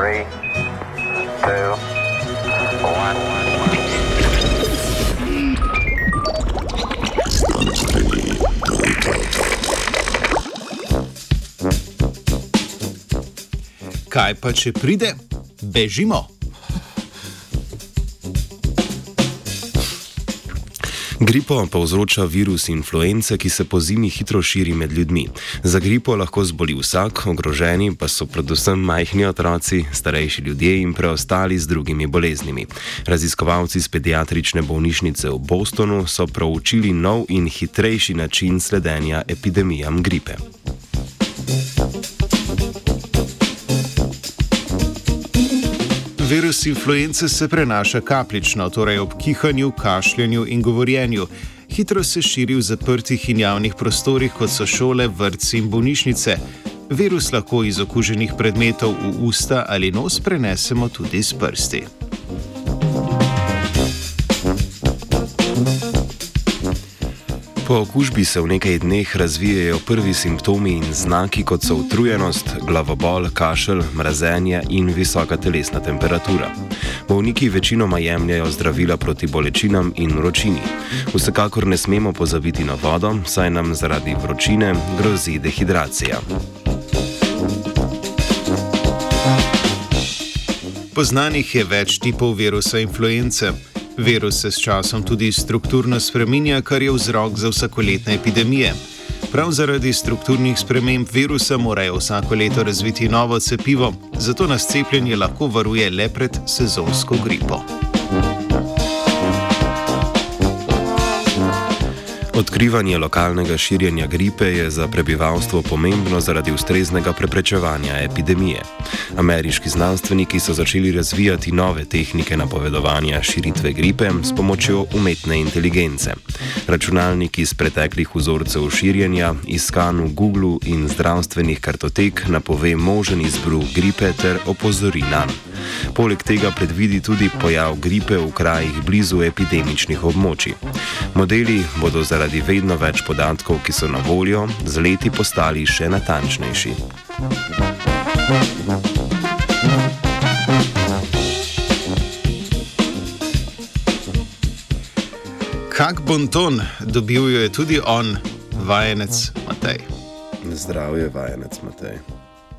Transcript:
Three, two, one. Kaj pa če pride, bežimo. Gripo povzroča virus influence, ki se po zimi hitro širi med ljudmi. Za gripo lahko zboli vsak, ogroženi pa so predvsem majhni otroci, starejši ljudje in preostali z drugimi boleznimi. Raziskovalci z pediatrične bolnišnice v Bostonu so proučili nov in hitrejši način sledenja epidemijam gripe. Virus influence se prenaša kapljično, torej ob kihanju, kašljanju in govorjenju. Hitro se širi v zaprtih in javnih prostorih, kot so šole, vrtci in bolnišnice. Virus lahko iz okuženih predmetov v usta ali nos prenesemo tudi s prsti. Po okužbi se v nekaj dneh razvijajo prvi simptomi in znaki, kot so utrujenost, glavobol, kašelj, mrazenje in visoka telesna temperatura. Bolniki večinoma jemljajo zdravila proti bolečinam in vročini. Vsekakor ne smemo pozabiti na vodo, saj nam zaradi vročine grozi dehidracija. Poznanih je več tipov virusa influence. Virus se s časom tudi strukturno spreminja, kar je vzrok za vsakoletne epidemije. Prav zaradi strukturnih sprememb virusa morajo vsako leto razviti novo cepivo, zato nas cepljenje lahko varuje le pred sezonsko gripo. Odkrivanje lokalnega širjenja gripe je za prebivalstvo pomembno zaradi ustreznega preprečevanja epidemije. Ameriški znanstveniki so začeli razvijati nove tehnike napovedovanja širitve gripe s pomočjo umetne inteligence. Računalnik iz preteklih vzorcev širjenja, iskan v Google in zdravstvenih kartotek, napove možen izbruh gripe ter opozori na njega. Poleg tega predvidi tudi pojav gripe v krajih blizu epidemičnih območij. Modeli bodo zaradi vedno več podatkov, ki so na voljo, z leti postali še natančnejši. Kak bonton dobil jo je tudi on, vajenec Matej. Zdravje, vajenec Matej.